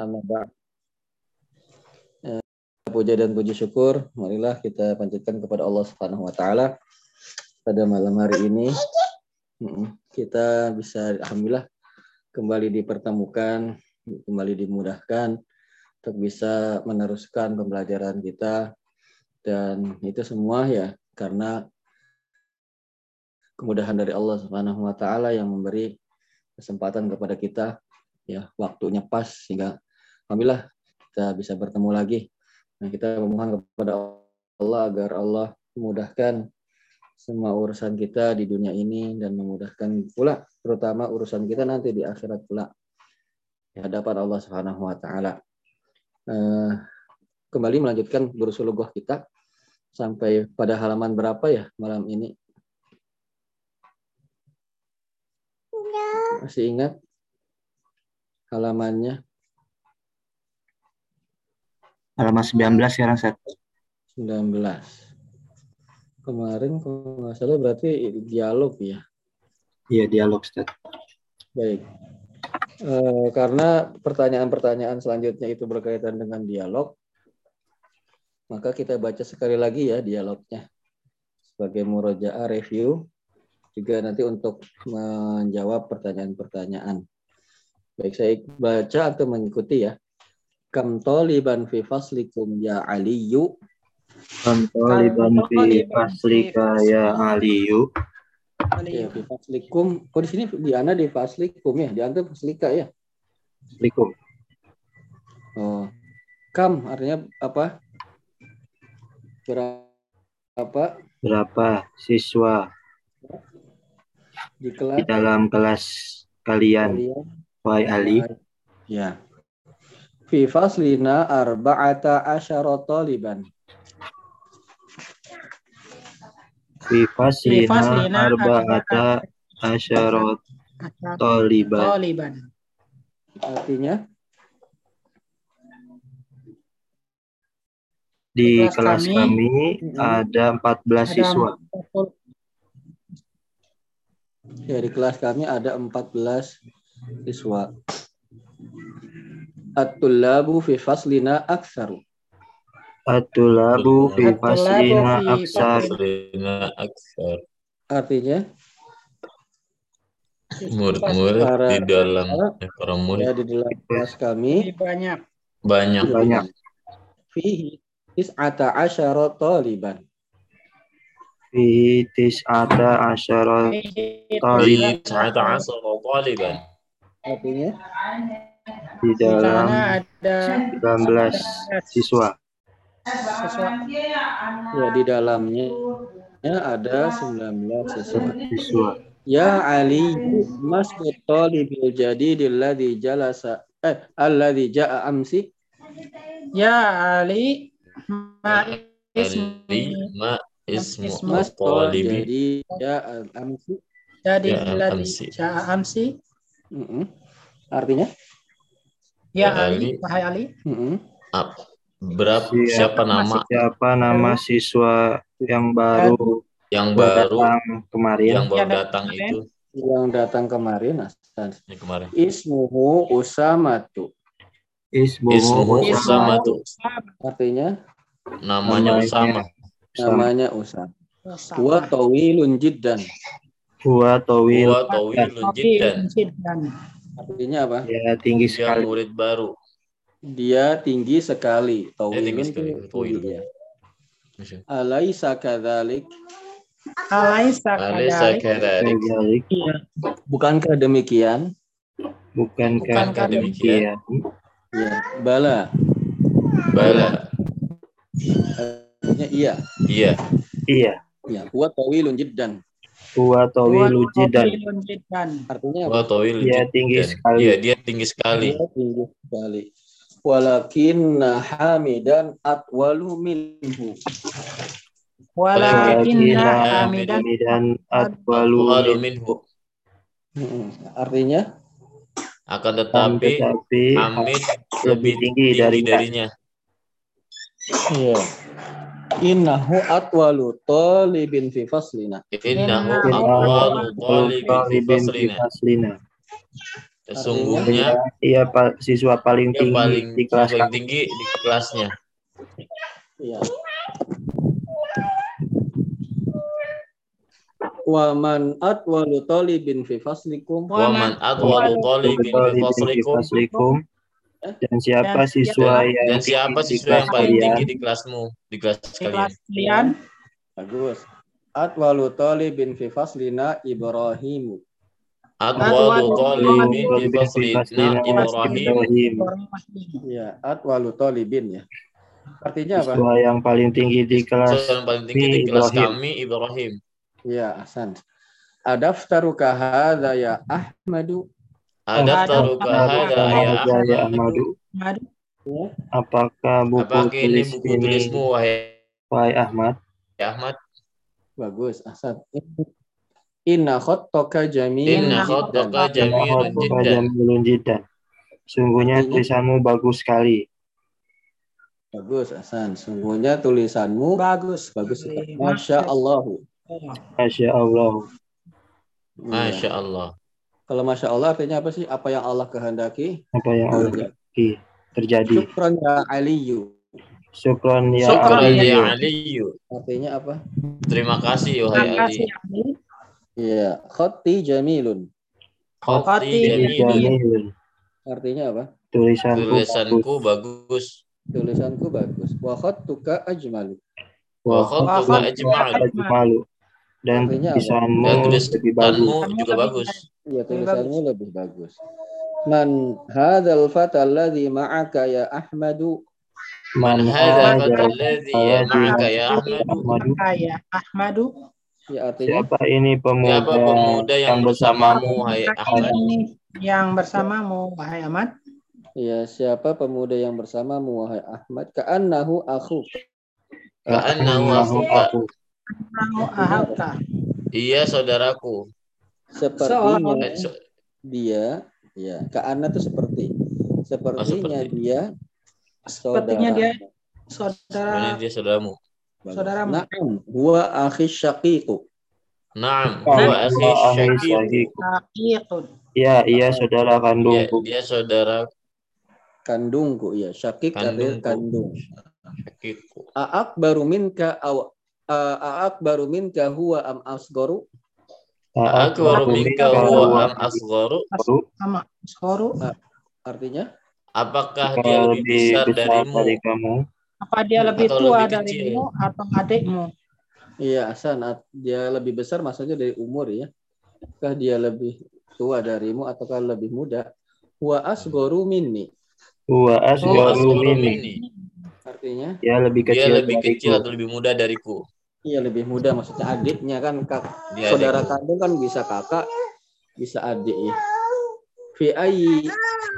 Amma eh, puja dan puji syukur. Marilah kita panjatkan kepada Allah Subhanahu wa taala pada malam hari ini. Kita bisa alhamdulillah kembali dipertemukan, kembali dimudahkan untuk bisa meneruskan pembelajaran kita. Dan itu semua ya karena kemudahan dari Allah Subhanahu wa taala yang memberi kesempatan kepada kita ya waktunya pas sehingga alhamdulillah kita bisa bertemu lagi. Nah, kita memohon kepada Allah agar Allah memudahkan semua urusan kita di dunia ini dan memudahkan pula terutama urusan kita nanti di akhirat pula di hadapan Allah Subhanahu wa taala. Uh, kembali melanjutkan berusulullah kita sampai pada halaman berapa ya malam ini? Masih ingat? halamannya? Halaman 19 sekarang set. 19. Kemarin kalau nggak salah berarti dialog ya? Iya dialog Ustaz. Baik. E, karena pertanyaan-pertanyaan selanjutnya itu berkaitan dengan dialog, maka kita baca sekali lagi ya dialognya sebagai murojaah review juga nanti untuk menjawab pertanyaan-pertanyaan. Baik, saya baca atau mengikuti ya. Kam taliban fi faslikum ya Aliyu. Kam taliban fi faslika ya Aliyu. Ya, fi faslikum. Oh, di sini di ana di faslikum ya, di anda faslika ya. Faslikum. Oh. Kam artinya apa? Berapa? Berapa siswa di kelas di dalam kelas kalian? kalian Wahai Ali. Ya. Fi faslina arba'ata asyara taliban. Fi faslina arba'ata asyara taliban. Artinya? Di kelas, kelas kami, kami ada 14 siswa. Ya, di kelas kami ada 14 siswa. At-tullabu fi faslina aktsaru. At-tullabu fi faslina aksar. Artinya? Murid-murid di dalam para murid. ya, di dalam kelas kami. Banyak. Banyak. Banyak. Fihi tis'ata asyara taliban. Fihi tis'ata asyara taliban. Tis'ata asyara taliban. Artinya? Di dalam ada 19 siswa. siswa. Ya, di dalamnya ya, ada 19 siswa. siswa. Ya Ali mas talibil jadidil ladzi jalasa eh alladzi jaa amsi. Ya Ali ma ismi ma ismu mas jadi ya amsi. Jadi jaa amsi Mm -hmm. Artinya? Ya, ya Ali, Wahai Ali. Mm -hmm. Berapa siapa, siapa nama? Siapa nama siswa yang baru yang baru datang kemarin? Yang baru datang itu. Yang datang kemarin. Ini kemarin. Ismuhu Usamatu. Ismuhu Usamatu. Artinya? Namanya Usama. Namanya Usama. Wa tawilun jiddan. Huwa tawilun jiddan. Artinya apa? Ya, tinggi Dia sekali. murid baru. Dia tinggi sekali. Tawilun tinggi sekali. Tawil. Ya. Alaisa kadzalik? Alaisa kadzalik. Iya. Bukankah demikian? Bukankah, Bukankah demikian? Ya, bala. Bala. Artinya iya. Iya. Iya. Ya, huwa tawilun jiddan. Huwa tawilu jidan. Artinya Huwa tawilu Dia tinggi sekali. Iya, dia tinggi sekali. Dia tinggi sekali. Walakinna hamidan atwalu minhu. Walakinna hamidan atwalu minhu. Hmm, Artinya? Akan tetapi, tetapi Hamid lebih tinggi, dari darinya. Iya. Innahu atwalu talibin fi faslina. Innahu atwalu talibin fi faslina. Sesungguhnya ia pa- siswa paling tinggi paling di kelas paling tinggi di kelasnya. Iya. Wa man atwalu talibin fi faslikum Wa man atwalu talibin fi faslikum. Dan siapa Dan siswa dan, yang dan siapa siswa yang paling kalian? tinggi di kelasmu di kelas Di kalian? kelas kalian. bagus atwalu talibin fi faslina ibrahimu Atwalu talibin fi faslina faslina Ibrahim. Ya atwalu talibin ya artinya apa Siswa yang paling tinggi di kelas Siswa yang paling tinggi di kelas Ibrahim. kami Ibrahim. ya Hasan adaftaruka hadza ya ahmadu Ada ya Ada ya Ahmadu. Ya Apakah buku Apakah ini tulis buku ini tulismu wahai Wahai Ahmad? Ahmad? bagus Hasan inna khattaka jamilun Inna jiddan. khattaka jamilun jiddan. Sungguhnya tulisanmu bagus sekali. bagus Hasan sungguhnya tulisanmu Bagus. bagus masya Allah Masya Allah. Masya Allah. Kalau masya Allah artinya apa sih apa yang Allah kehendaki Apa yang Allah kehendaki terjadi. syukran ya aliyu Syukran ya ya Aliyu. artinya apa Terima kasih Terima wahai Ali. kasih Ali. Iya, khatti jamilun. Khati jamilun. Artinya apa? Tulisanku bagus. Tulisanku bagus. Tulisanku bagus. Wa khattuka ajmalu. Wa Wah, khattuka ajma'al. Dan Artinya tulisanmu Dan lebih bagus. juga bagus. Iya, tulisanmu lebih bagus. Man hadzal fata alladhi ma'aka ya Ahmadu? Man hadha fatal ladzi ma'aka ya Ahmadu. Ahmadu. Ya Ahmadu. Ya artinya Siapa ini pemuda, Siapa pemuda yang bersamamu wahai Ahmad? Ini yang bersamamu, wahai Ahmad. ya siapa pemuda yang bersamamu wahai Ahmad? Ka'annahu akhu. Ka'annahu Aku, Iya saudaraku. Sepertinya Eh, so- dia ya ka'anna itu seperti sepertinya seperti. dia Sepertinya dia saudara. Saudara dia saudaramu. Saudaramu. Na'am, huwa akhi syaqiqu. Naam, Nah, huwa akhi ahli syaqiq. syaqiq. Syaqiqun. Ya, iya saudara kandungku. dia saudara Kandungku ya, syaqiq Kandungku. kandung. syaqiqku. A'ak baru minka aw a'ak baru minka huwa am asgoru Akbaru minka huwa am asgharu? Sama Skoru. artinya Apakah dia lebih besar darimu? dari kamu? Apa dia lebih Atau tua lebih kecil? darimu atau adikmu? iya Hasan dia lebih besar maksudnya dari umur ya kah dia lebih tua darimu ataukah lebih muda huwa asgoru minni Huwa asgaru asgharu minni. artinya Ya lebih Dia kecil lebih dariku. kecil atau lebih muda dariku. Iya lebih muda maksudnya adiknya kan kak Dia saudara kandung kan bisa kakak bisa adik ya fi ayyi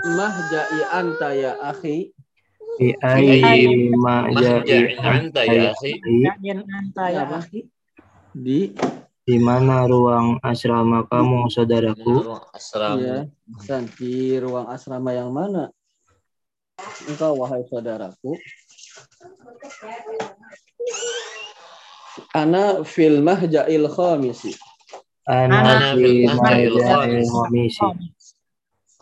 mahja'i anta ya akhi Fi mahja'i anta ya akhi. Yakin anta ya akhi. di Di mana ruang asrama kamu, saudaraku? Ruang asrama. Iya, Hasan, di ruang asrama yang mana? Engkau wahai saudaraku. Ana fil mahja'il khamisi. Ana Ana fi fil mahja'il khamisi.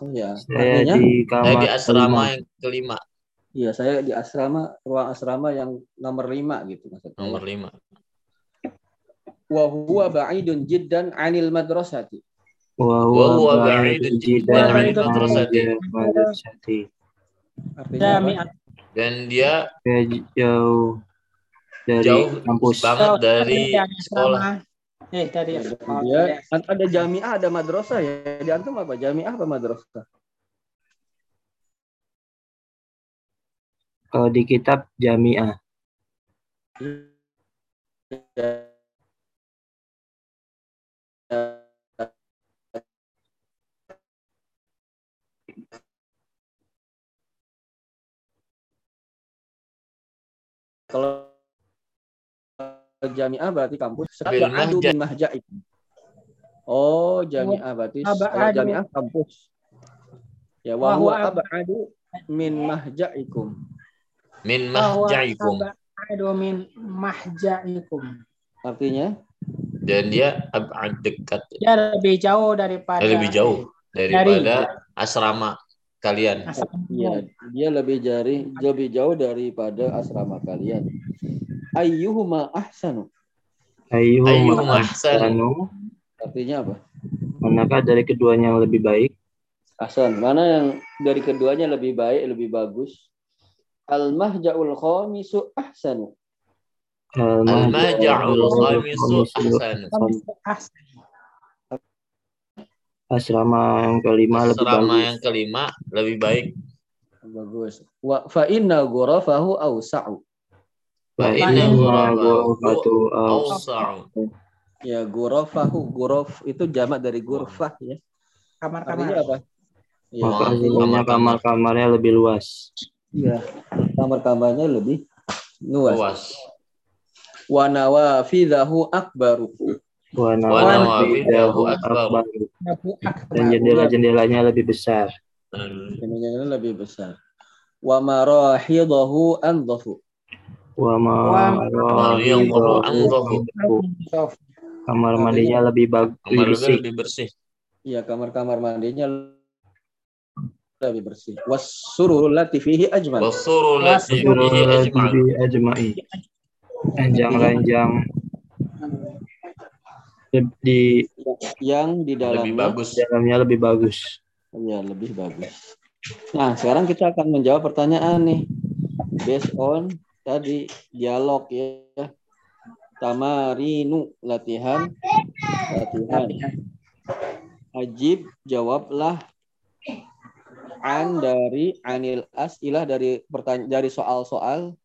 Oh ya, Saya artinya di Saya kamar di asrama kelima. yang kelima, iya saya di asrama ruang asrama yang nomor lima gitu maksudnya. nomor lima. Wa huwa ba'idun jiddan 'anil madrasati. Wa Wa huwa ba'idun jiddan 'anil madrasati. Artinya apa? Dan dia Saya jauh dari jauh kampus. banget dari Dari sekolah. Eh, dari sekolah. Dia ada jamiah, ada madrasah ya. Di antum apa? Jamiah apa madrasah? Kalau di kitab Jami'ah. Kalau jamiah berarti kampus. Abadu mahja. min mahja'i. Oh, jamiah berarti kalau jamiah kampus. Ya, Wa wa huwa abadu min mahja'ikum. Min mahja'ikum. abadu min mahja'ikum. Artinya Dan dia ab'ad dekat. Dia lebih jauh daripada Lebih jauh daripada asrama kalian. Iya, dia lebih jari lebih jauh daripada asrama kalian. Ayyuhuma ahsanu. Ayyuhuma ahsanu. Artinya apa? Manakah dari keduanya yang lebih baik? Ahsan. Mana yang dari keduanya lebih baik, lebih bagus? Al-mahja'ul khamisu ahsanu. Al-mahja'ul khamisu ahsanu. Ahsan. Asrama yang kelima lebih Asrama yang kelima lebih baik. Bagus. Wa fa inna ghurafahu awsa'u. Fa Inna inna ghurafatu awsa'u. Ya, ghurafahu, ghuraf itu jamak dari ghurfah ya. Kamar-kamar. Apa? Ya, Oh, kamar-kamar. kamar-kamarnya lebih luas. iya. Kamar-kamarnya lebih luas. Luas. Wa nawafidahu akbaru. Wa nawafidahu nawafidahu akbar. akbar. Abu Dan jendela-jendelanya lebih besar. Jumlahnya lebih besar. Wa marahidahu andhafu. Anzahu. Kamar mandinya lebih bagus Kamar bersih. lebih bersih. Iya, kamar-kamar mandinya lebih bersih. Wasurul lati Surah fihi ajma'un. Jibi ajma'i. Ranjang-ranjang di Yang di Lebih dalamnya bagus. dalamnya lebih bagus. ya lebih bagus. Nah, sekarang kita akan menjawab pertanyaan nih. Based on tadi dialog ya. Tamarinu latihan latihan. Ajib jawablah an dari anil asilah dari pertanya dari soal-soal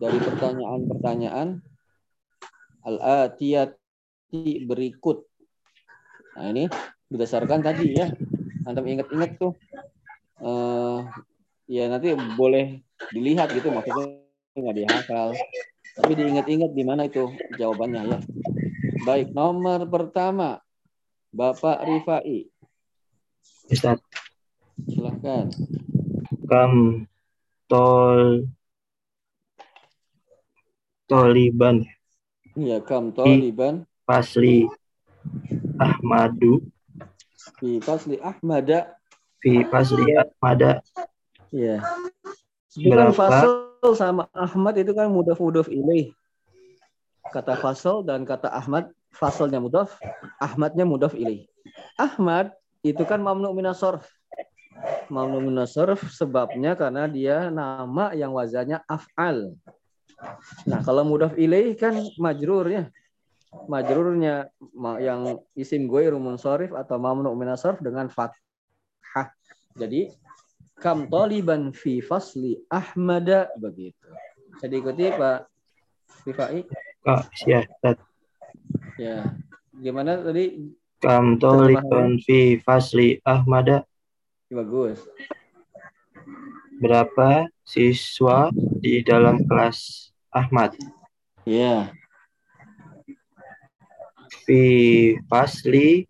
dari pertanyaan-pertanyaan al atiyati berikut. Nah, ini berdasarkan tadi ya. Antum ingat-ingat tuh. eh ya nanti boleh dilihat gitu maksudnya nggak dihafal. Tapi diingat-ingat di mana itu jawabannya ya. Baik, nomor pertama Bapak Rifai, Ustaz, silahkan. kam tol toliban Iya, kam taliban fasli Ahmadu fi fasli Ahmada. fi fasli Ahmada Iya. Dengan Berapa? Sama Ahmad itu kan mudaf mudaf ilaih. Kata fasal dan kata Ahmad, fasalnya mudaf, Ahmadnya mudaf ilaih. Ahmad itu kan mamnu minas sorf. Mamnu minas sorf sebabnya karena dia nama yang wazannya af'al. Nah, kalau mudaf ilaih kan majrurnya. Majrurnya ma- yang isim gue rumun sorif atau mamnu minas sorf dengan fathah. Jadi kam taliban fi fasli Ahmada begitu. Bisa diikuti Pak Rifai? Kak ya Ustaz. Ya. Gimana tadi? kam toliban fi fasli Ahmada Bagus. berapa siswa di dalam kelas Ahmad Ya. fi fasli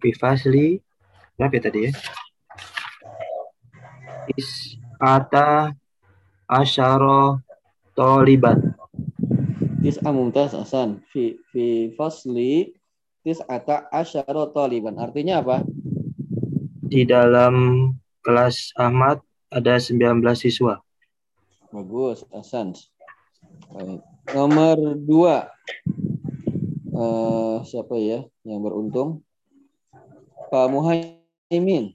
fi fasli berapa ya tadi ya is ata asyara toliban Tis mumtaz Hasan fi fi fasli tis ata asyara taliban. Artinya apa? di dalam kelas Ahmad ada 19 siswa Bagus, Hasan. Baik. Nomor dua. Eh, siapa ya yang beruntung? Pak Muhaimin.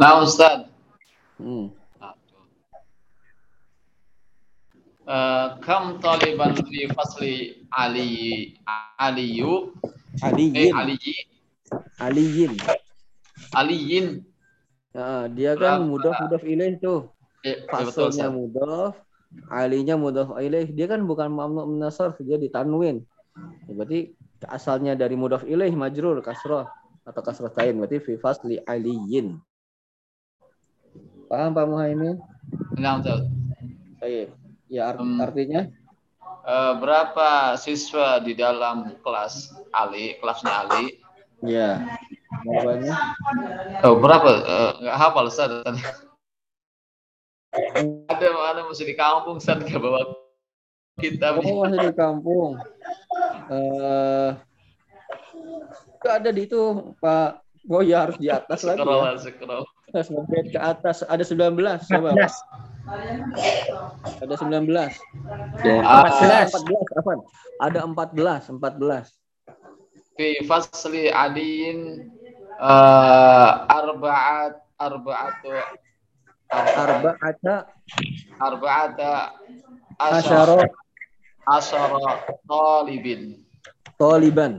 Nah Ustaz, Hmm. Eh, kam taliban fi fasli Ali Aliyu eh Aliyin. Aliyi Aliyin. Aliyin Nah, dia kan Berapa? mudaf mudaf ilaih tuh. eh, ya Ustaz. mudaf, alinya mudaf ilaih. Dia kan bukan mamnu min nasarf, dia ditanwin. Ya, berarti asalnya dari mudaf ilaih majrur kasroh atau kasroh tain. Berarti fi fasli aliyin. Paham Pak Muhaimin? Nah, Ustaz. Baik. Ya art- Hmm. artinya Eh, berapa siswa di dalam kelas Ali, kelasnya Ali? ya. Jawabannya Oh, berapa? Nggak hafal Ustaz. ada ada mesti di kampung Ustaz nggak bawa kitab. Oh, masih di kampung. Eh nggak ada di itu Pak Oh ya harus di atas lagi Scroll, ya. scroll. Sampai ke atas ada 19 coba. 14. Ada 19. Ya. Ah, 14 apa? Ada 14, 14. fi fasli aliin eh, arba'at arba'atu Arba'ata arba'ata asyara asyara talibin taliban.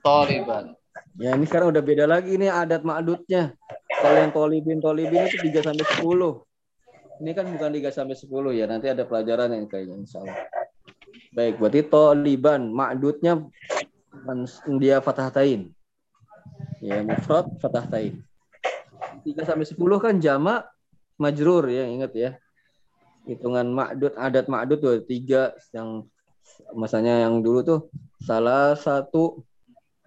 taliban Ya ini sekarang udah beda lagi nih adat ma'dudnya. Kalau yang tolibin tolibin itu 3 sampai 10. Ini kan bukan 3 sampai 10 ya. Nanti ada pelajaran yang kayaknya insya Allah. Baik, berarti toliban ma'dudnya dia fathatain. Ya, mufrad fathatain. 3 sampai 10 kan jamak majrur ya, ingat ya. Hitungan ma'dud adat ma'dud tuh tiga yang masanya yang dulu tuh salah satu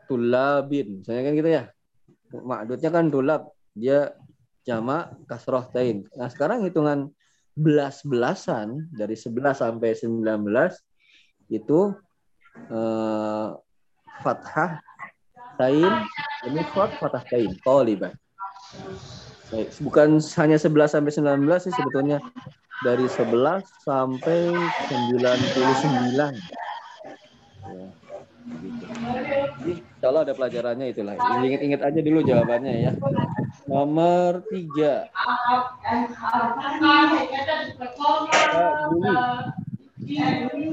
tulabin. Misalnya kan gitu ya. Ma'dudnya kan tulab. Dia jamak kasroh tain. Nah sekarang hitungan belas-belasan dari 11 sampai 19 itu eh, fathah tain ini fat fathah tain toliban. Baik, bukan hanya 11 sampai 19 sih sebetulnya dari 11 sampai 99. Ya, insya Allah ada pelajarannya itulah. Ingat-ingat aja dulu jawabannya ya. Nomor tiga.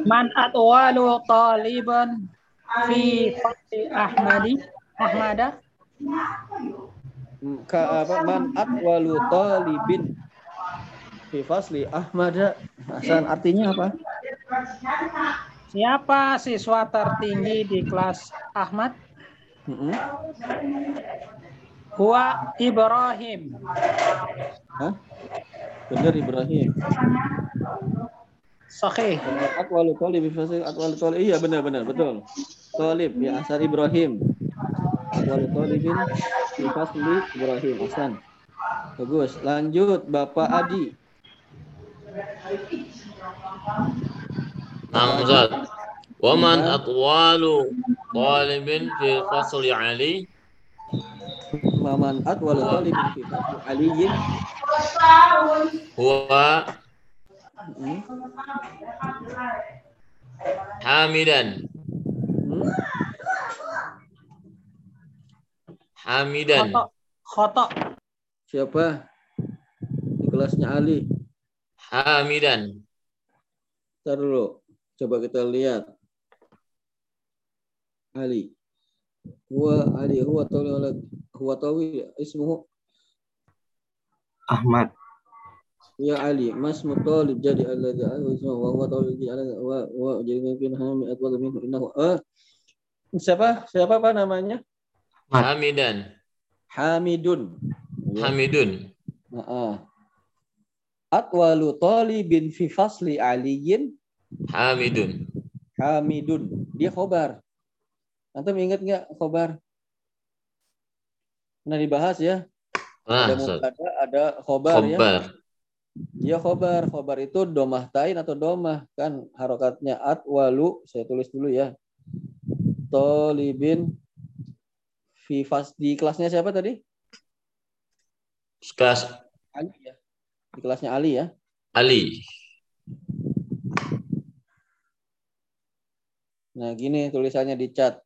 Man atwalu taliban fi Ahmadi Ahmada Ka, apa, man atwalu talibin fi fasli Ahmad. Hasan artinya apa? Siapa siswa tertinggi di kelas Ahmad? Mm-mm. Huwa Ibrahim. Hah? Benar Ibrahim. Sahih. Atwalu talib atwalu talib. Iya benar benar betul. Talib ya Hasan Ibrahim. Atwalu talibin Ibrahim Hasan. Bagus. Lanjut Bapak Adi. Nah, Ustaz. Waman atwalu talibin fi fasli Ali Maman atwalu talibin fi fasli Aliyin. huwa Hmm. Hamidan. Hmm. Hamidan. Khoto. Khoto. Siapa? Di kelasnya Ali. Hamidan. Ntar dulu. Coba kita lihat. Ali. Huwa Ali. Huwa tawil. Huwa tawil. Ismuhu. Ahmad. Ya Ali. Mas mutalib jadi alladhi ahu ismuhu. Wa huwa tawil jadi. Wa wa jadi mungkin hami atwal minhu innahu. Ah. Siapa? Siapa apa namanya? Hamidan. Hamidun. Ya. Hamidun. Heeh. Atwalu talibin fi fasli aliyin Hamidun. Hamidun. Dia khobar. Antum ingat nggak khobar? Pernah dibahas ya? Nah, ada mubtada, ada khobar, ya. Khobar. Dia khobar. Khobar itu domah tain atau domah kan harokatnya at walu. Saya tulis dulu ya. Tolibin fi fas di kelasnya siapa tadi? Kelas Ali ya. Di kelasnya Ali ya. Ali. Nah, gini tulisannya di chat.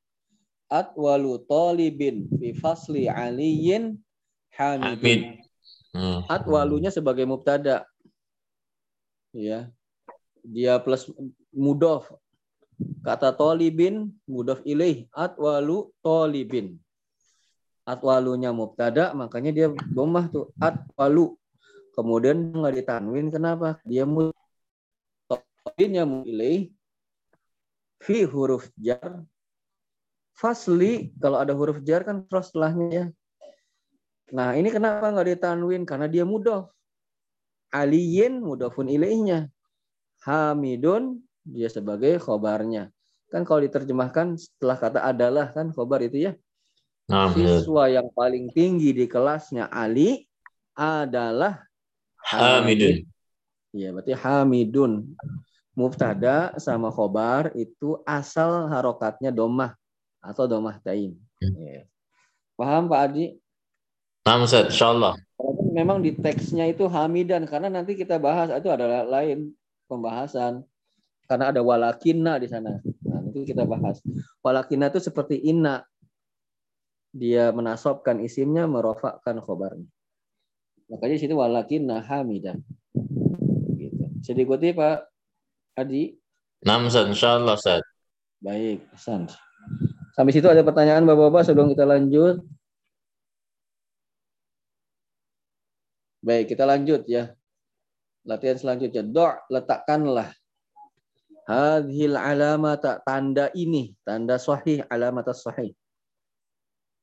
Atwalu talibin fi fasli aliyin. Hamid. Hmm. Atwalunya sebagai mubtada. Ya. Dia plus mudof. Kata tolibin mudof ilaih. Atwalu tolibin. Atwalunya mubtada, makanya dia domah tuh. Atwalu. Kemudian nggak ditanwin, kenapa? Dia mud tolibinnya mu ilaih. Fi huruf jar. Fasli, kalau ada huruf jar kan terus setelahnya ya. Nah, ini kenapa nggak ditanwin? Karena dia mudof. Aliyin mudofun ilaihnya. Hamidun dia sebagai khobarnya. Kan kalau diterjemahkan setelah kata adalah kan khobar itu ya. Nah. Siswa yang paling tinggi di kelasnya Ali adalah Hamidun. Iya, berarti Hamidun. Mubtada sama khobar itu asal harokatnya domah atau domah tain. Ya. Paham Pak Adi? Nah, Ustaz, insyaallah. Memang di teksnya itu hamidan karena nanti kita bahas itu adalah lain pembahasan karena ada walakinna di sana. Nah, nanti kita bahas. Walakinna itu seperti inna. Dia menasobkan isimnya, merofakkan khobarnya. Makanya di situ walakinna hamidan. Gitu. Bisa diikuti Pak Adi? Nah, Ustaz, insyaallah, Ustaz. Baik, Hasan. Sampai situ ada pertanyaan Bapak-bapak sebelum kita lanjut. Baik, kita lanjut ya. Latihan selanjutnya. Do' letakkanlah hadhil alamata tanda ini, tanda sahih alamat sahih.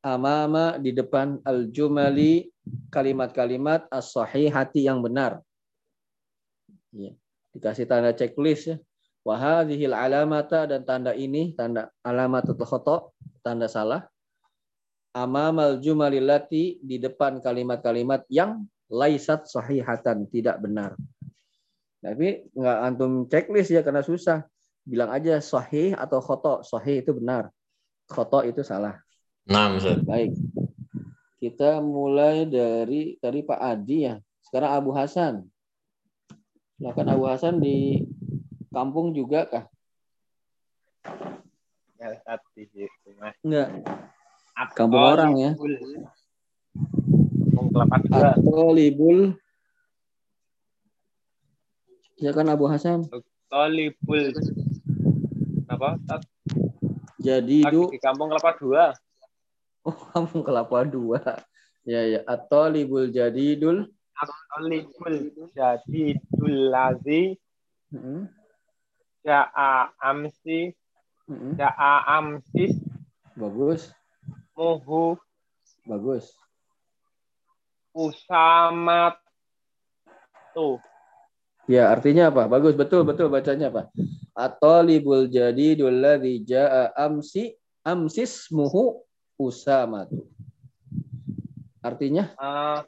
Amama di depan al-jumali kalimat-kalimat as-sahihati yang benar. Ya. Dikasih tanda checklist ya. Wa hadhil alamata dan tanda ini, tanda alamat khoto, tanda salah. Amamal jumalilati di depan kalimat-kalimat yang laisat sahihatan, tidak benar. Tapi nggak antum checklist ya karena susah. Bilang aja sahih atau khoto. Sahih itu benar. Khoto itu salah. Nah, Ustaz. Baik. Kita mulai dari tadi Pak Adi ya. Sekarang Abu Hasan. Silakan Abu Hasan di kampung juga kah? Ya, rumah. Enggak. Kampung orang ya. Kampung Kelapa Dua. Atau libul. Silakan Abu Hasan. Tolibul. Apa? Jadi du Di Kampung Kelapa Dua. oh kampung kelapa dua. Ya ya. Atau libul jadidul. Tolibul. Jadi dulazi. Hmm. Ja'a amsi. Hmm. Ja'a amsis. Bagus. Muhu. Bagus. Usamat. Tuh. Ya, artinya apa? Bagus, betul, betul bacanya apa? At-talibul jadidul ladzi jaa amsi amsis muhu usamatu. Artinya eh,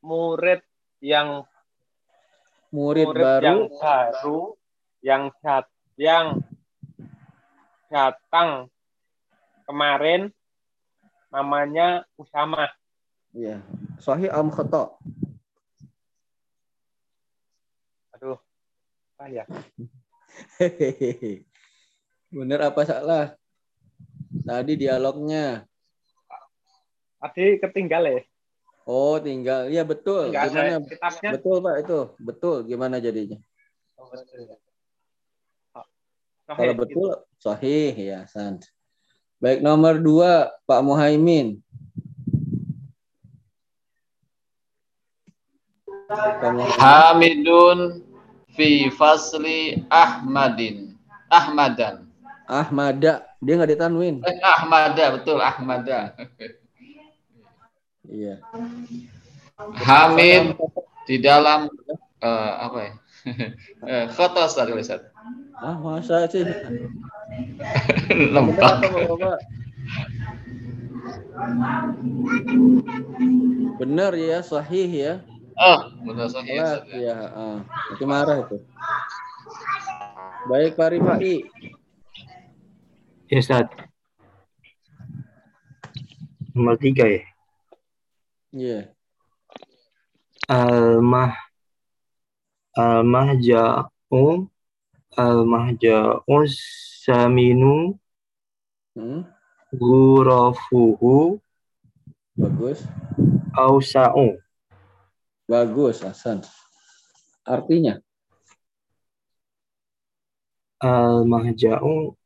murid yang murid, murid baru yang baru yang dat yang datang kemarin namanya Usama. ya. Sahih am khata? Aduh, apa ya? Bener apa salah? Tadi dialognya. Tadi ketinggal ya? Oh, tinggal. Iya, betul. Enggak Gimana? Betul, Pak, itu. Betul. Gimana jadinya? Oh, betul. Oh, Kalau sahih, betul, sahih ya, Sant. Baik, nomor dua, Pak Muhaimin. Pak Muhaimin. Hamidun fi fasli Ahmadin. Ahmadan. Ahmada, dia nggak ditanwin. Eh, Ahmada, betul Ahmada. Iya. Hamid di dalam eh, apa ya? Eh, Khotos tadi Ustaz. Ah, masa sih? Lembab. Benar, ya, sahih ya. Oh, benar sahih ya. ya. ah. Itu marah itu. Baik, Pak Rifai. Ya, Ustaz. Nomor tiga ya. Iya. Al-mah Al-mahja'u Al-mahja'u saminu Hmm, Gurafuhu bagus. Ausa'u Bagus, Hasan. Artinya, Al-mahja'u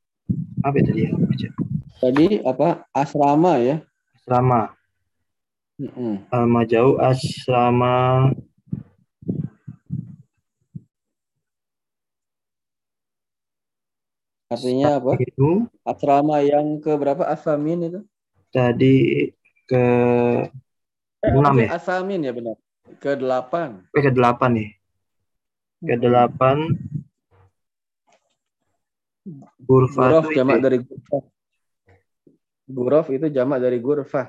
Apa tadi ya? Tadi apa? Asrama ya. Asrama Mm-mm. Al-mahja'u asrama Artinya apa? itu Asrama yang ke berapa? Asamin itu? tadi ke Eh, Enam maksudnya ya? Asamin ya benar. Ke delapan. eh, ke delapan nih. Ke delapan Guraf Gurfatu jamak dari gurfah. Guraf itu jamak dari gurfah.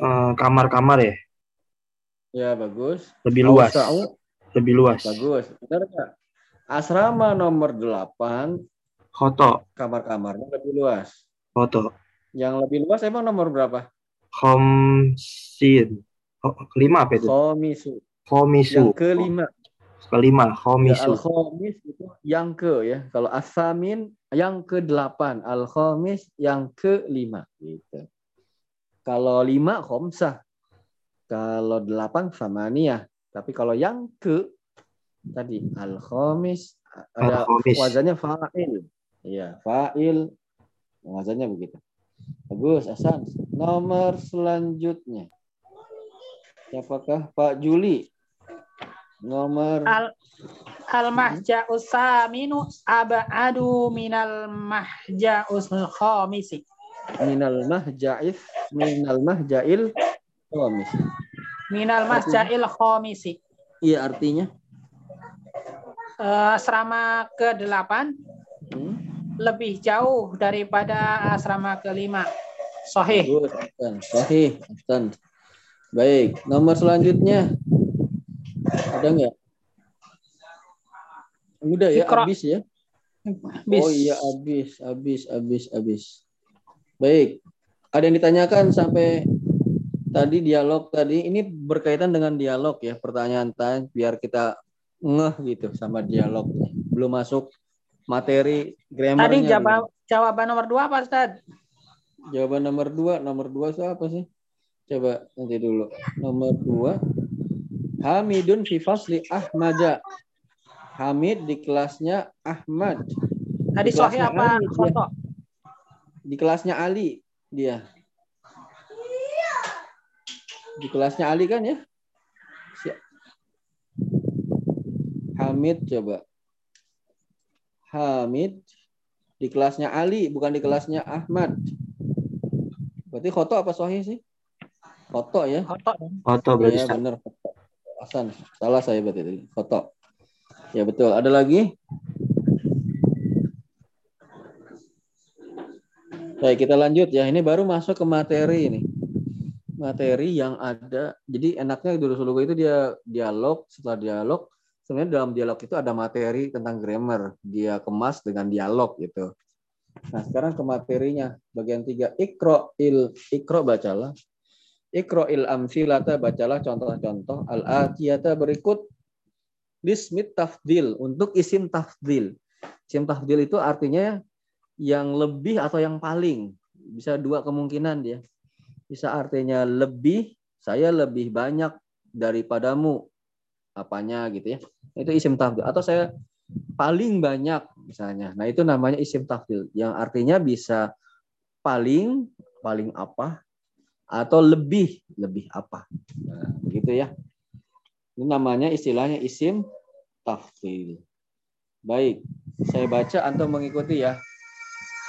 Eh, kamar-kamar ya, Ya bagus. lebih luas. Lebih luas. Bagus. Benar nggak? Asrama nomor 8 Khoto. kamar-kamarnya lebih luas. Khoto. Yang lebih luas emang nomor berapa? Khomsin. Oh, kelima apa itu? Khomisu. Khomisu. Yang kelima. Kelima. Ya, Khomisu. al-khomis itu yang ke ya. Kalau asamin yang ke delapan. Al-khomis yang ke lima. Gitu. Kalau lima khomsah. Kalau delapan samaniyah. Tapi kalau yang ke tadi al-khomis ada Al-khomis. wazannya fa'il. Iya, fa'il. Wazannya begitu. Bagus, Hasan. Nomor selanjutnya. Siapakah Pak Juli? Nomor Al al mahja'us saminu abadu minal mahja'us khamisi. Minal mahja'if minal mahja'il khamis. Minal mahja'il khamisi. Iya artinya Eh, asrama ke-8 hmm? lebih jauh daripada asrama ke-5. Sahih. Sahih. Baik, nomor selanjutnya. Ada nggak? Udah ya, Ikra. habis ya. Bis. Oh iya, habis, habis, habis, habis. Baik. Ada yang ditanyakan sampai tadi dialog tadi ini berkaitan dengan dialog ya, pertanyaan tanya biar kita ngeh gitu sama dialognya. Belum masuk materi grammarnya. Tadi gitu. jawab, jawaban nomor dua apa Ustaz? Jawaban nomor dua, nomor dua siapa sih? Coba nanti dulu. Nomor dua, Hamidun fi fasli Ahmada. Hamid di kelasnya Ahmad. Tadi kelasnya apa dia. khoto? Di kelasnya Ali dia. Di kelasnya Ali kan ya? Si- Hamid coba. Hamid di kelasnya Ali bukan di kelasnya Ahmad. Berarti khoto apa sahih sih? Khoto ya? Khoto. Khoto berarti Iya Ustaz. benar. Hasan, salah saya berarti tadi. Foto. Ya betul. Ada lagi? Baik, kita lanjut ya. Ini baru masuk ke materi ini. Materi yang ada. Jadi enaknya dulu dulu itu dia dialog. Setelah dialog, sebenarnya dalam dialog itu ada materi tentang grammar. Dia kemas dengan dialog gitu. Nah, sekarang ke materinya. Bagian tiga. Ikro il ikro bacalah. Ikro'il amsilata bacalah contoh-contoh al-atiyata berikut dismit tafdil untuk isim tafdil. Isim tafdil itu artinya yang lebih atau yang paling. Bisa dua kemungkinan dia. Bisa artinya lebih, saya lebih banyak daripadamu. Apanya gitu ya. Itu isim tafdil. Atau saya paling banyak misalnya. Nah, itu namanya isim tafdil yang artinya bisa paling, paling apa, atau lebih lebih apa nah, gitu ya ini namanya istilahnya isim tafdil baik saya baca atau mengikuti ya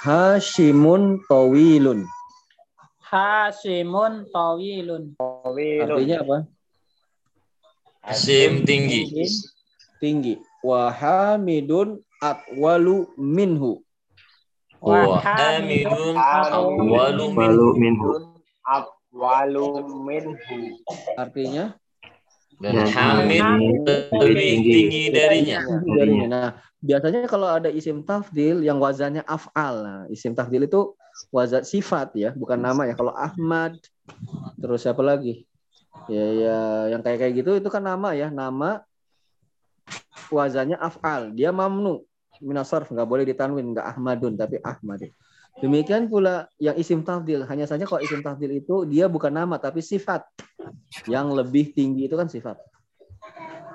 Hashimun tawilun Hasimun tawilun. artinya apa Sim tinggi. tinggi wahamidun atwalu minhu Wa hamidun walu min. Walu minhu. Walu minhu. artinya Dan Dan Hamid Hamid lebih tinggi darinya. tinggi darinya. nah biasanya kalau ada isim tafdil yang wazannya af'al. Nah, isim tafdil itu wazan sifat ya bukan nama ya. Kalau Ahmad terus siapa lagi? Ya ya yang kayak kayak gitu itu kan nama ya. Nama wazannya af'al. Dia mamnu. Minasarf nggak boleh ditanwin nggak Ahmadun tapi Ahmad demikian pula yang isim tafdil hanya saja kalau isim tafdil itu dia bukan nama tapi sifat yang lebih tinggi itu kan sifat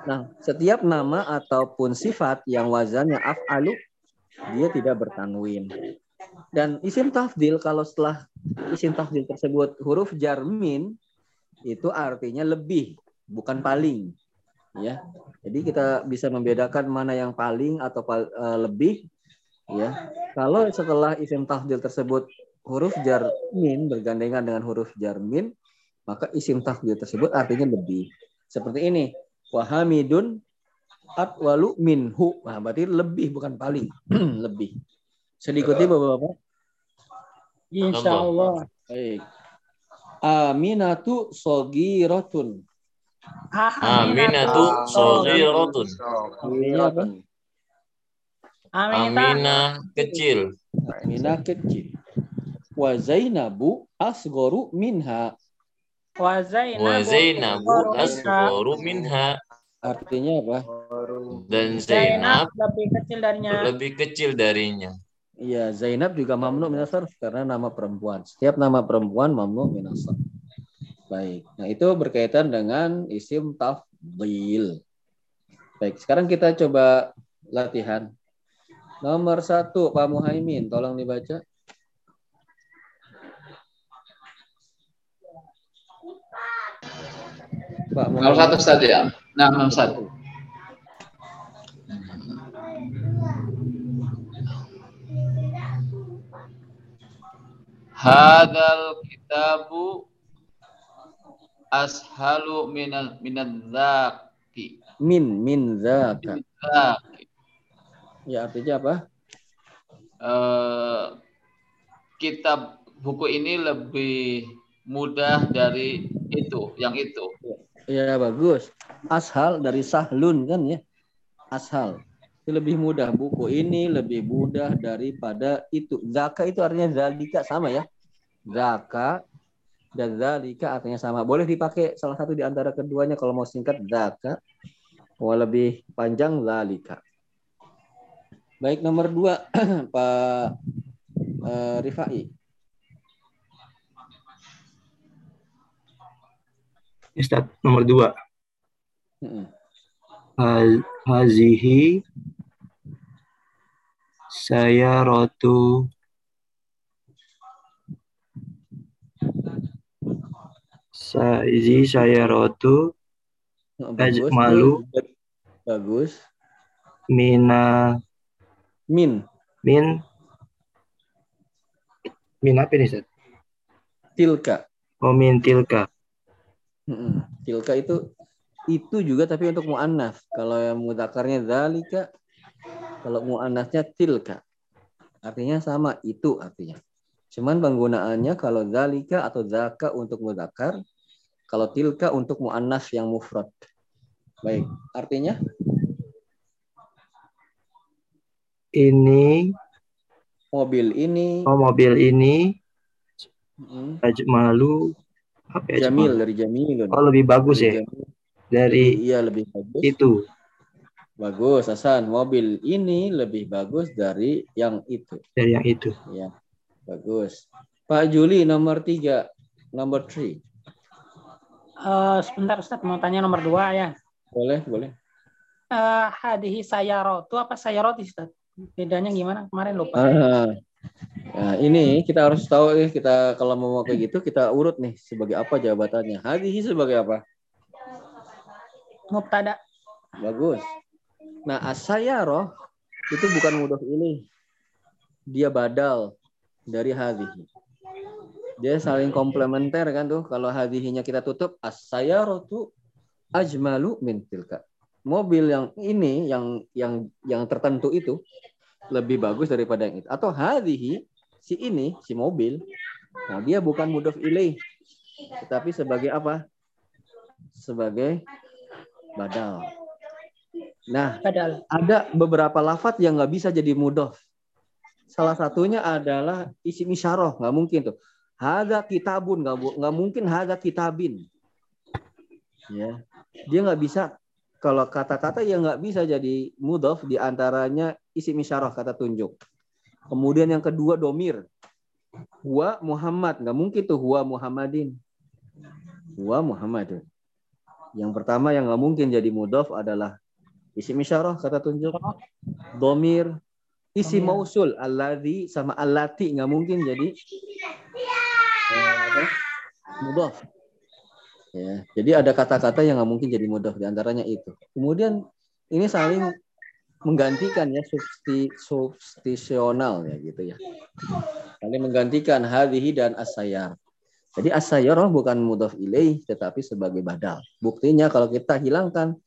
Nah, setiap nama ataupun sifat yang wazannya af'alu dia tidak bertanwin. Dan isim tafdil kalau setelah isim tafdil tersebut huruf jarmin itu artinya lebih, bukan paling. Ya. Jadi kita bisa membedakan mana yang paling atau eh, lebih ya. Kalau setelah isim tafdil tersebut huruf jarmin bergandengan dengan huruf jarmin, maka isim tafdil tersebut artinya lebih. Seperti ini, wahamidun atwalu minhu. Nah, berarti lebih bukan paling, lebih. Bisa diikuti Bapak-bapak? Insya Allah. Baik. Aminatu sogiratun. Aminatu saghiratun. Aminah apa? Aminah. Aminah kecil. Aminah kecil. Wa Zainabu asgoru minha. Wa Zainabu. Wa Zainabu asgharu minha. Artinya apa? Dan Zainab Zainab lebih kecil darinya. lebih kecil darinya. Iya, Zainab juga mamnu minasar karena nama perempuan. Setiap nama perempuan mamnu minasar. Baik. Nah, itu berkaitan dengan isim tafdil. Baik, sekarang kita coba latihan. Nomor satu, Pak Muhaimin, tolong dibaca. Pak Nomor satu Ustaz ya. Nah, nomor satu. Hadal kitabu ashalu minal minadzaki. Min, min zaka. Dzaki. Ya, artinya apa? Eh, kitab buku ini lebih mudah dari itu, yang itu. Ya, bagus. Ashal dari sahlun kan ya. Ashal. Itu lebih mudah. Buku ini lebih mudah daripada itu. Zaka itu artinya zalika sama ya. Zaka dan zalika artinya sama. Boleh dipakai salah satu di antara keduanya kalau mau singkat zaka. Mau lebih panjang zalika. Baik nomor dua Pak eh, Rifai. Ustaz, nomor dua. Ha- Hazihi saya rotu Saizi saya rotu Oh, Ajmalu. Bagus. mina Min. min min apa nih Ustaz? Tilka. Oh min tilka. Mm-mm. Tilka itu itu juga tapi untuk muannas. Kalau yang mudzakarnya zalika, kalau muannasnya tilka. Artinya sama itu artinya. Cuman penggunaannya kalau zalika atau zaka untuk mudzakar, kalau tilka untuk muannas yang mufrad. Baik, artinya Ini mobil ini oh mobil ini mm, ajmalu apa ya? jamil Ajmalu? dari jamilun. Oh lebih bagus Dari ya jamil. dari iya lebih bagus. itu. Bagus, Hasan. Mobil ini lebih bagus dari yang itu. Dari yang itu. Ya, bagus. Pak Juli nomor tiga, nomor three. Eh, sebentar Ustaz mau tanya nomor dua ya. Boleh, boleh. Eh, hadihi sayarotu apa sayaroti Ustaz? Bedanya gimana? Kemarin lupa. Ah, nah, ini kita harus tahu nih kita kalau mau kayak gitu kita urut nih sebagai apa jabatannya. Hadihi sebagai apa? Mubtada. Bagus. Nah, asayaroh itu bukan mudhof ini. Dia badal dari hadihi. Dia saling komplementer kan tuh. Kalau hadihinya kita tutup, asayarotu ajmalu min tilka. Mobil yang ini yang yang yang tertentu itu lebih bagus daripada yang itu. Atau hadihi si ini si mobil. Nah, dia bukan mudhof ilaih. Tetapi sebagai apa? Sebagai badal. Nah, Padahal. ada beberapa lafat yang nggak bisa jadi mudof. Salah satunya adalah isim isyarah, nggak mungkin tuh. Hada kitabun, nggak nggak mungkin hada kitabin. Ya, dia nggak bisa. Kalau kata-kata yang nggak bisa jadi mudof di antaranya isim isyarah kata tunjuk. Kemudian yang kedua domir. Huwa Muhammad, nggak mungkin tuh huwa Muhammadin. Huwa Muhammadun. Yang pertama yang nggak mungkin jadi mudof adalah Isim isyarah kata tunjuk. Domir. Domir. mausul. Alladhi sama allati nggak mungkin jadi eh, apa? Ya, jadi ada kata-kata yang nggak mungkin jadi mudhaf di antaranya itu. Kemudian ini saling menggantikan ya substi, substisional ya gitu ya. Saling menggantikan hadhihi dan asayar. Jadi asayarah bukan mudhaf ilaih tetapi sebagai badal. Buktinya kalau kita hilangkan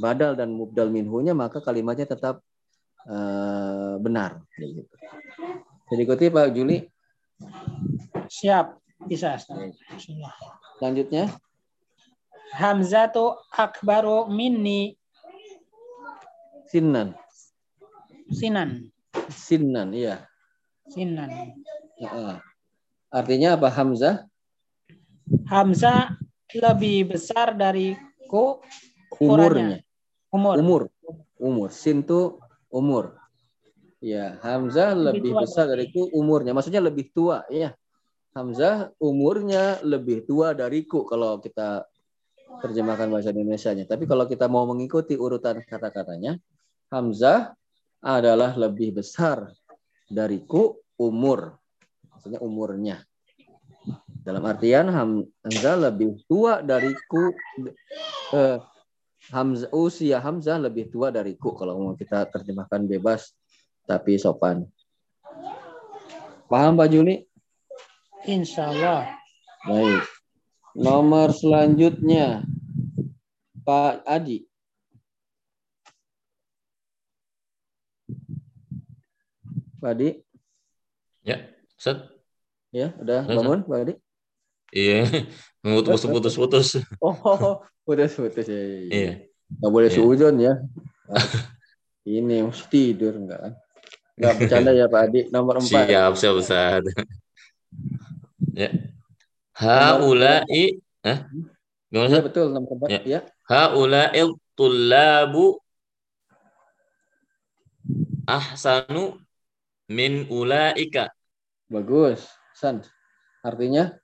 badal dan mubdal minhunya maka kalimatnya tetap eh, benar gitu. Jadi ikuti Pak Juli. Siap. Bisa Ustaz. Selanjutnya Hamzatu akbaru minni Sinan. sinan. Sinan, iya. Sinan. Artinya apa Hamzah? Hamzah lebih besar dariku Umurnya. umur. Umur. Umur. Sin itu umur. Ya, Hamzah Lebih lebih, tua besar dari- dariku umurnya. Maksudnya lebih tua, ya. Hamzah umurnya lebih tua dariku kalau kita terjemahkan bahasa Indonesia-nya. Tapi kalau kita mau mengikuti urutan kata-katanya, Hamzah adalah lebih besar dariku umur. Maksudnya umurnya. Dalam artian Ham- Hamzah lebih tua dariku eh, Hamzah usia Hamzah lebih tua dariku kalau mau kita terjemahkan bebas tapi sopan. Paham Pak Juli? Insya Allah. Baik. Nomor selanjutnya Pak Adi. Pak Adi, Ya, Ustaz. ya udah Ya, bangun Pak Adi? Iya, putus-putus-putus. Oh, udah putus ya. ya, ya. Iya. Nggak boleh Iya. ya. Ini mesti tidur enggak kan? Enggak bercanda ya Pak Adi. Nomor empat. Siap, siap Ustaz. Ya. Haula'i, Hah? Gimana Iya Ustaz? betul nomor empat. Ya. Ya. Haula'il tullabu ahsanu min ulaika. Bagus. San. Artinya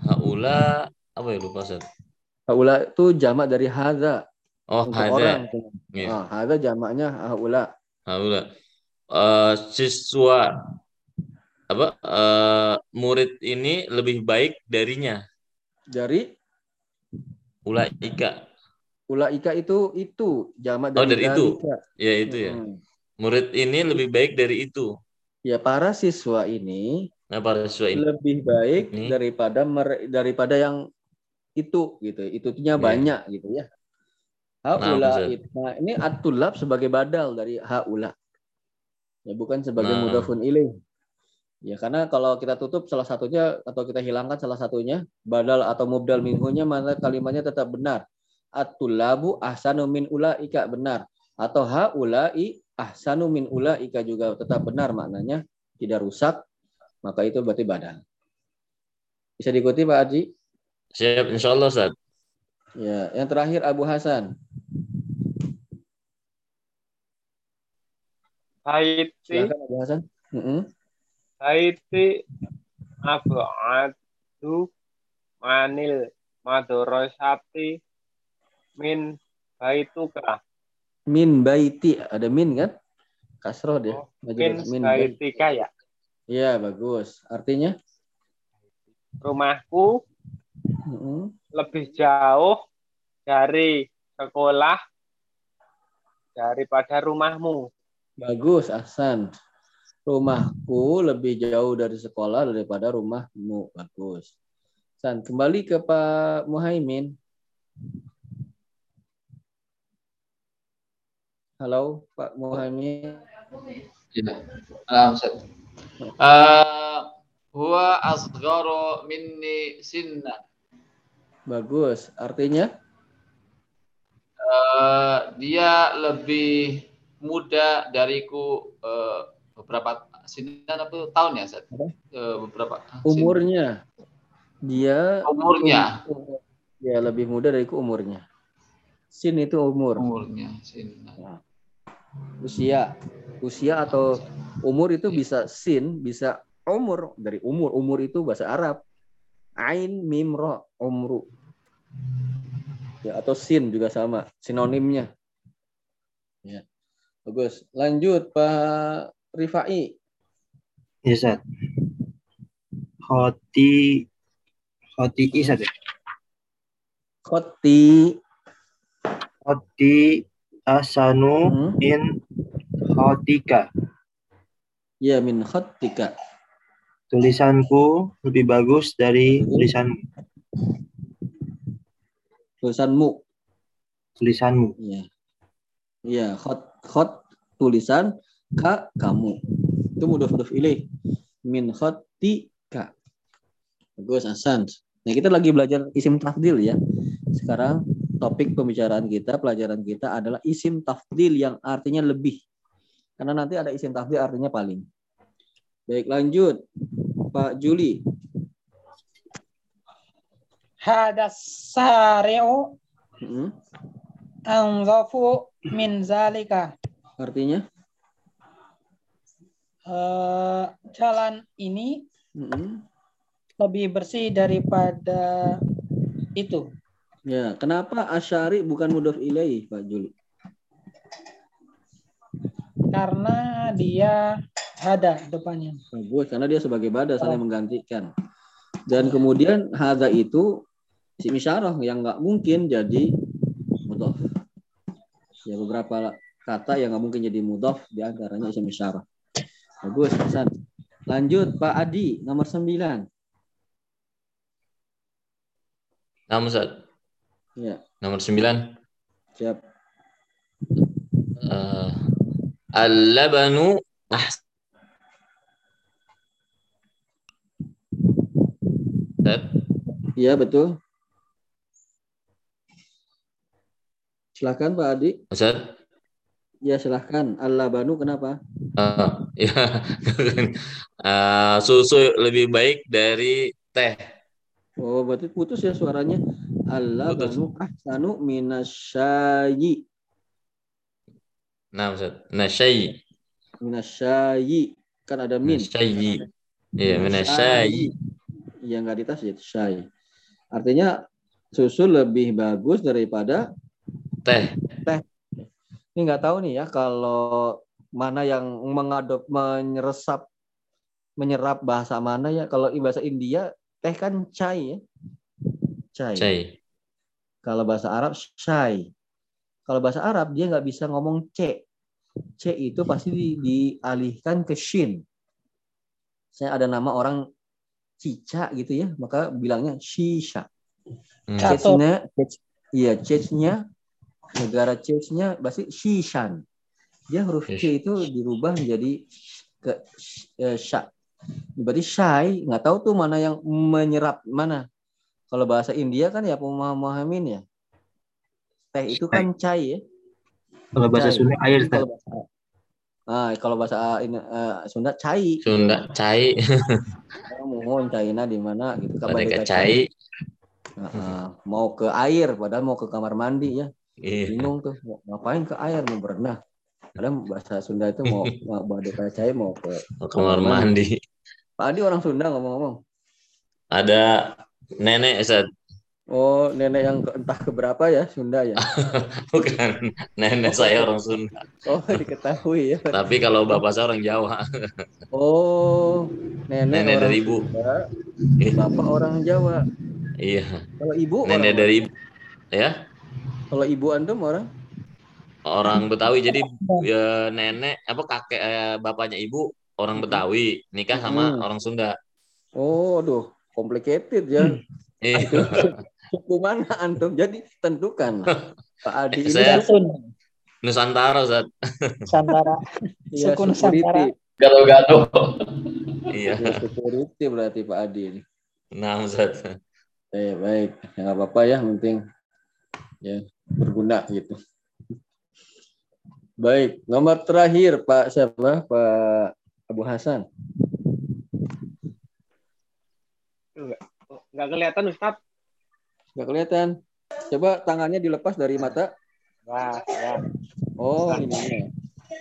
Haula apa ya lupa Ustaz? haula itu jamak dari hadza Oh, untuk hadza. orang. Iya. Ah, hadza jamaknya haula. Haula. Eh, siswa apa eh, murid ini lebih baik darinya. Dari Ulaika. ulaika itu itu jamak Oh, dari dari itu. dzalika. Ya itu ya. Hmm. Murid ini lebih baik dari itu. Ya para siswa ini Nah, para siswa ini. lebih baik Ini. daripada mere- daripada yang itu gitu. Itunya Iya. banyak gitu ya. Haula Ustaz. it- nah, ini atulab sebagai badal dari haula. Ya bukan sebagai Nah. mudafun ilaih. Ya karena kalau kita tutup salah satunya atau kita hilangkan salah satunya badal atau mubdal minhunya maka kalimatnya tetap benar. At-tulabu ahsanu min ulaika benar atau haulai ahsanu min ulaika juga tetap benar maknanya tidak rusak maka itu berarti badal. Bisa diikuti Pak Haji? Siap, insya Allah Ustaz. Ya, yang terakhir Abu Hasan. Haiti, Silakan Abu Hasan. Mm-mm. Haiti, Abu'adu, Manil, Madorosati, Min, Baituka, Min baiti ada min kan? Kasroh dia. Oh. Min, baiti. Baitika ya. Iya, bagus. Artinya? Rumahku Mm-mm. lebih jauh dari sekolah daripada rumahmu. Bagus, Ahsan. Rumahku lebih jauh dari sekolah daripada rumahmu. Bagus. San, kembali ke Pak Muhaimin. Halo, Pak Muhaimin. Ya. Eh, huwa asgharu minni sinna. Bagus. Artinya? Eh, dia lebih muda dariku eh, beberapa sinan apa tahun ya? Eh, beberapa sin- Umurnya. Dia umurnya. um- ya lebih muda dariku umurnya. Sin itu umur. Umurnya sinna. Usia. Usia atau umur itu bisa sin, bisa umur dari umur. Umur itu bahasa Arab. Ain mim ro umru. Ya atau sin juga sama sinonimnya. Ya. Bagus. Lanjut Pak Rifai. Ya, Ustaz. Khoti Khoti Ustaz. ya? Khoti Khoti Asanu Hmm. min Khotika. ya min khatika. Tulisanku lebih bagus dari tulisan Tulisanmu. tulisanmu. Iya. Iya, khot khot tulisan ka kamu. Itu mudhof mudhof ilaih. Min khotika. Bagus Hasan. Nah, kita lagi belajar isim tafdil ya. Sekarang topik pembicaraan kita, pelajaran kita adalah isim tafdil yang artinya lebih. Karena nanti ada isim tafdil artinya paling. Baik, lanjut. Pak Juli. Hadas sari'u Hmm, anzafu min zalika. Artinya? Eh, jalan ini Hmm. lebih bersih daripada itu. Ya, kenapa asyari bukan mudhof ilaih, Pak Juli? Karena dia ada depannya. Bagus, karena dia sebagai bada saling menggantikan. Dan kemudian hadza itu isim isyarah yang nggak mungkin jadi mudhof. Ya beberapa kata yang nggak mungkin jadi mudhof di antaranya isim isyarah. Bagus, Hasan. Lanjut Pak Adi nomor 9. Nama Ustaz. Ya, Nomor 9. siap. Eh, Al-labanu ahsan. Iya, betul. Silahkan Pak Adi. Ustaz. Ya, silahkan. Al-labanu kenapa? Eh, ya. Eh, susu lebih baik dari teh. Oh, berarti putus ya suaranya. Al-labanu ahsanu minasyayi. Nah, Ustaz. Nasyai. Minasyayi. Kan ada min. Nasyai. Iya, minasyai. Iya nggak ditas ya syai. Artinya susu lebih bagus daripada Teh. Ini nggak tahu nih ya kalau mana yang mengadop menyeresap menyerap bahasa mana ya kalau bahasa India teh kan chai ya chai. Syai. Kalau bahasa Arab syai. Kalau bahasa Arab dia nggak bisa ngomong c. C itu pasti di- dialihkan ke shin. Saya ada nama orang Cica gitu ya, maka bilangnya Shisha. Hmm. Chech- iya Chechnya, negara Chechnya pasti Shishan. Dia huruf C itu dirubah menjadi ke eh, sha. Berarti syai, nggak tahu tuh mana yang menyerap mana. Kalau bahasa India kan ya pemahamin ya. Teh itu kan cai ya. Kalau bahasa Cai. Sunda air, Ustaz. Kalau bahasa Ah, kalau bahasa eh, Sunda cai. Sunda cai. Oh, mohon caina di mana gitu. Mereka deka cai. Heeh. mau ke air padahal mau ke kamar mandi ya. Iya. bingung tuh mau ngapain ke air mau berenang kadang bahasa Sunda itu mau mau deka cai mau ke kamar mandi. Pak Adi orang Sunda ngomong-ngomong Ada nenek Ustaz. oh nenek yang ke, entah keberapa ya Sunda ya Bukan nenek saya orang Sunda. oh diketahui ya Tapi kalau bapak saya orang Jawa. oh nenek, Nenek dari ibu. Sunda, bapak orang Jawa Iya. kalau ibu Nenek orang dari ibu. Ya. Kalau ibu antum orang Orang Betawi. Jadi ya, nenek apa kakek eh, bapaknya ibu orang Betawi nikah sama Hmm. orang Sunda. oh aduh complicated ya Iya. suku mana antum jadi tentukan Pak Adi ini Saya- suku Nusantara Ustaz. Nusantara. iya, suku. Nusantara. Gaduh-gaduh. Iya. Ya, security berarti Pak Adi ini Nah Ustaz. Eh, baik, ya nggak apa-apa ya, penting ya berguna gitu. Baik, nomor terakhir Pak siapa? Pak Abu Hasan. Nggak kelihatan Ustaz. Nggak kelihatan. Coba tangannya dilepas dari mata. Wah, ya. Oh, ini.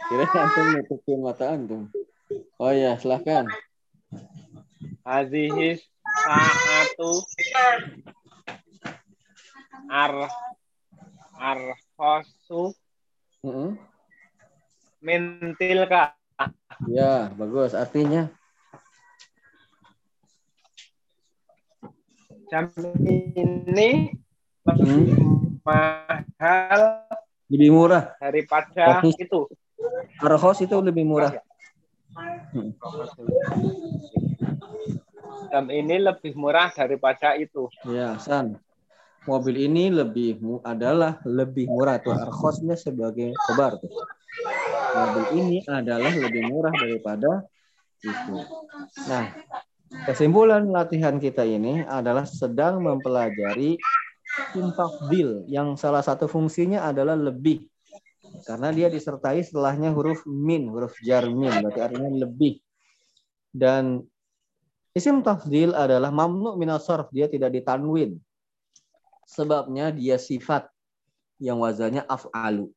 Kira antum nutupin mata antum. Oh ya, silahkan. Hazihis saatu ar arhosu Mm-mm. mintilka Ya, bagus. Artinya jam ini Hmm. lebih mahal lebih murah. daripada Arhis. itu. Arhos itu lebih murah. Jam ini lebih murah daripada itu. Ya, San. Mobil ini lebih adalah lebih murah tuh arkhosnya sebagai kobar tuh. Mobil ini adalah lebih murah daripada itu. Nah, Kesimpulan latihan kita ini adalah sedang mempelajari tafdil yang salah satu fungsinya adalah lebih. Karena dia disertai setelahnya huruf min, huruf jar min, berarti artinya lebih. Dan isim tafdil adalah mamnu minas sarf, dia tidak ditanwin. Sebabnya dia sifat yang wazannya af'alu.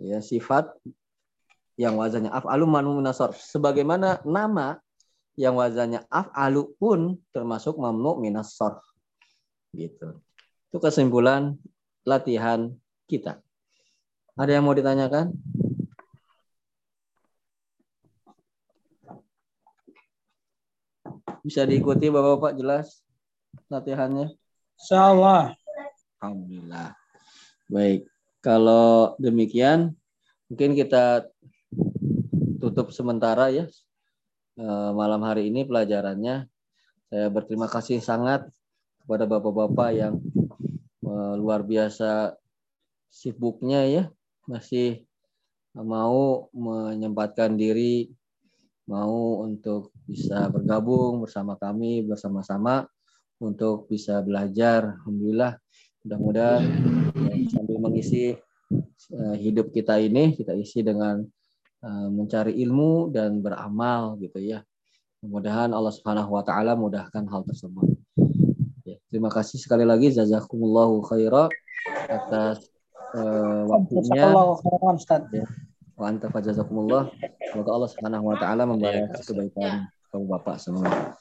Ya, sifat yang wazannya af'alu mamnu minas sarf. Sebagaimana nama yang wazannya af'alu pun termasuk mamnu minas sarf. Gitu. Itu kesimpulan latihan kita. Ada yang mau ditanyakan? Bisa diikuti Bapak-bapak jelas latihannya? Insya. Alhamdulillah. Baik, kalau demikian mungkin kita tutup sementara ya eh, malam hari ini pelajarannya. Saya berterima kasih sangat kepada bapak-bapak yang eh, luar biasa sibuknya ya masih mau menyempatkan diri mau untuk bisa bergabung bersama kami bersama-sama untuk bisa belajar. Alhamdulillah mudah-mudahan ya, sambil mengisi eh, hidup kita ini kita isi dengan eh, mencari ilmu dan beramal gitu ya. Mudah-mudahan Allah Subhanahu wa taala mudahkan hal tersebut. Ya, terima kasih sekali lagi. Jazakumullahu khairan atas eh, waktunya. Ustaz. wa anta fajazakumullah semoga Allah Subhanahu wa taala membalas Iya, kebaikan kamu Bapak semua.